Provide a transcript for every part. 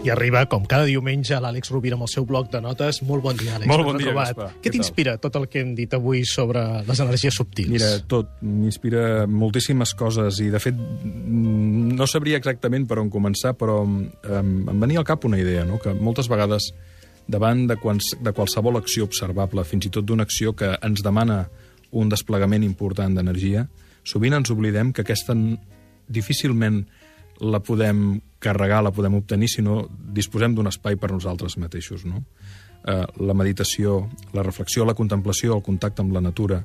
I arriba, com cada diumenge, l'Àlex Rovira amb el seu bloc de notes. Molt bon dia, Àlex. Molt bon dia. Gaspar. Què t'inspira tot el que hem dit avui sobre les energies subtils? Mira, tot. M'inspira moltíssimes coses i, de fet, no sabria exactament per on començar, però em, em venia al cap una idea, no? que moltes vegades davant de, quals, de qualsevol acció observable, fins i tot d'una acció que ens demana un desplegament important d'energia, sovint ens oblidem que aquesta difícilment la podem carregar, la podem obtenir si no disposem d'un espai per nosaltres mateixos. No? Eh, la meditació, la reflexió, la contemplació, el contacte amb la natura,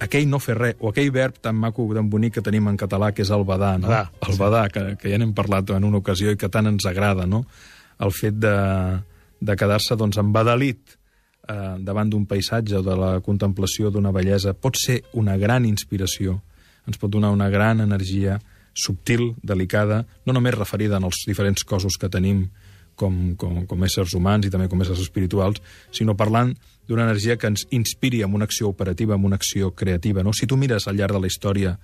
aquell no fer res, o aquell verb tan maco, tan bonic que tenim en català, que és el badar, no? Badar, el badar, que, que ja n'hem parlat en una ocasió i que tant ens agrada, no? El fet de, de quedar-se doncs, embadalit eh, davant d'un paisatge o de la contemplació d'una bellesa pot ser una gran inspiració, ens pot donar una gran energia subtil, delicada, no només referida en els diferents cossos que tenim com, com, com éssers humans i també com éssers espirituals, sinó parlant d'una energia que ens inspiri amb una acció operativa, amb una acció creativa. No? Si tu mires al llarg de la història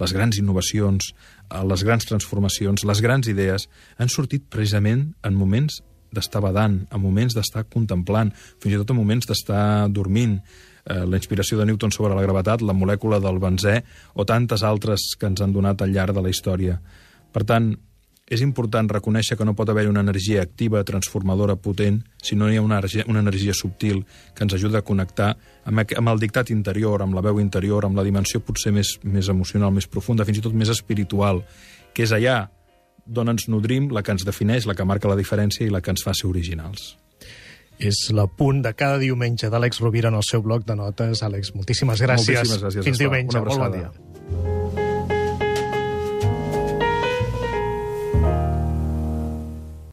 les grans innovacions, eh, les grans transformacions, les grans idees, han sortit precisament en moments d'estar badant, en moments d'estar contemplant, fins i tot en moments d'estar dormint, eh, la inspiració de Newton sobre la gravetat, la molècula del benzè o tantes altres que ens han donat al llarg de la història. Per tant, és important reconèixer que no pot haver una energia activa, transformadora, potent, si no hi ha una energia, una energia subtil que ens ajuda a connectar amb, amb el dictat interior, amb la veu interior, amb la dimensió potser més, més emocional, més profunda, fins i tot més espiritual, que és allà d'on ens nodrim, la que ens defineix, la que marca la diferència i la que ens fa ser originals. És la punt de cada diumenge d'Àlex Rovira en el seu bloc de notes. Àlex, moltíssimes gràcies. Moltíssimes gràcies, Fins diumenge. Molt bon dia.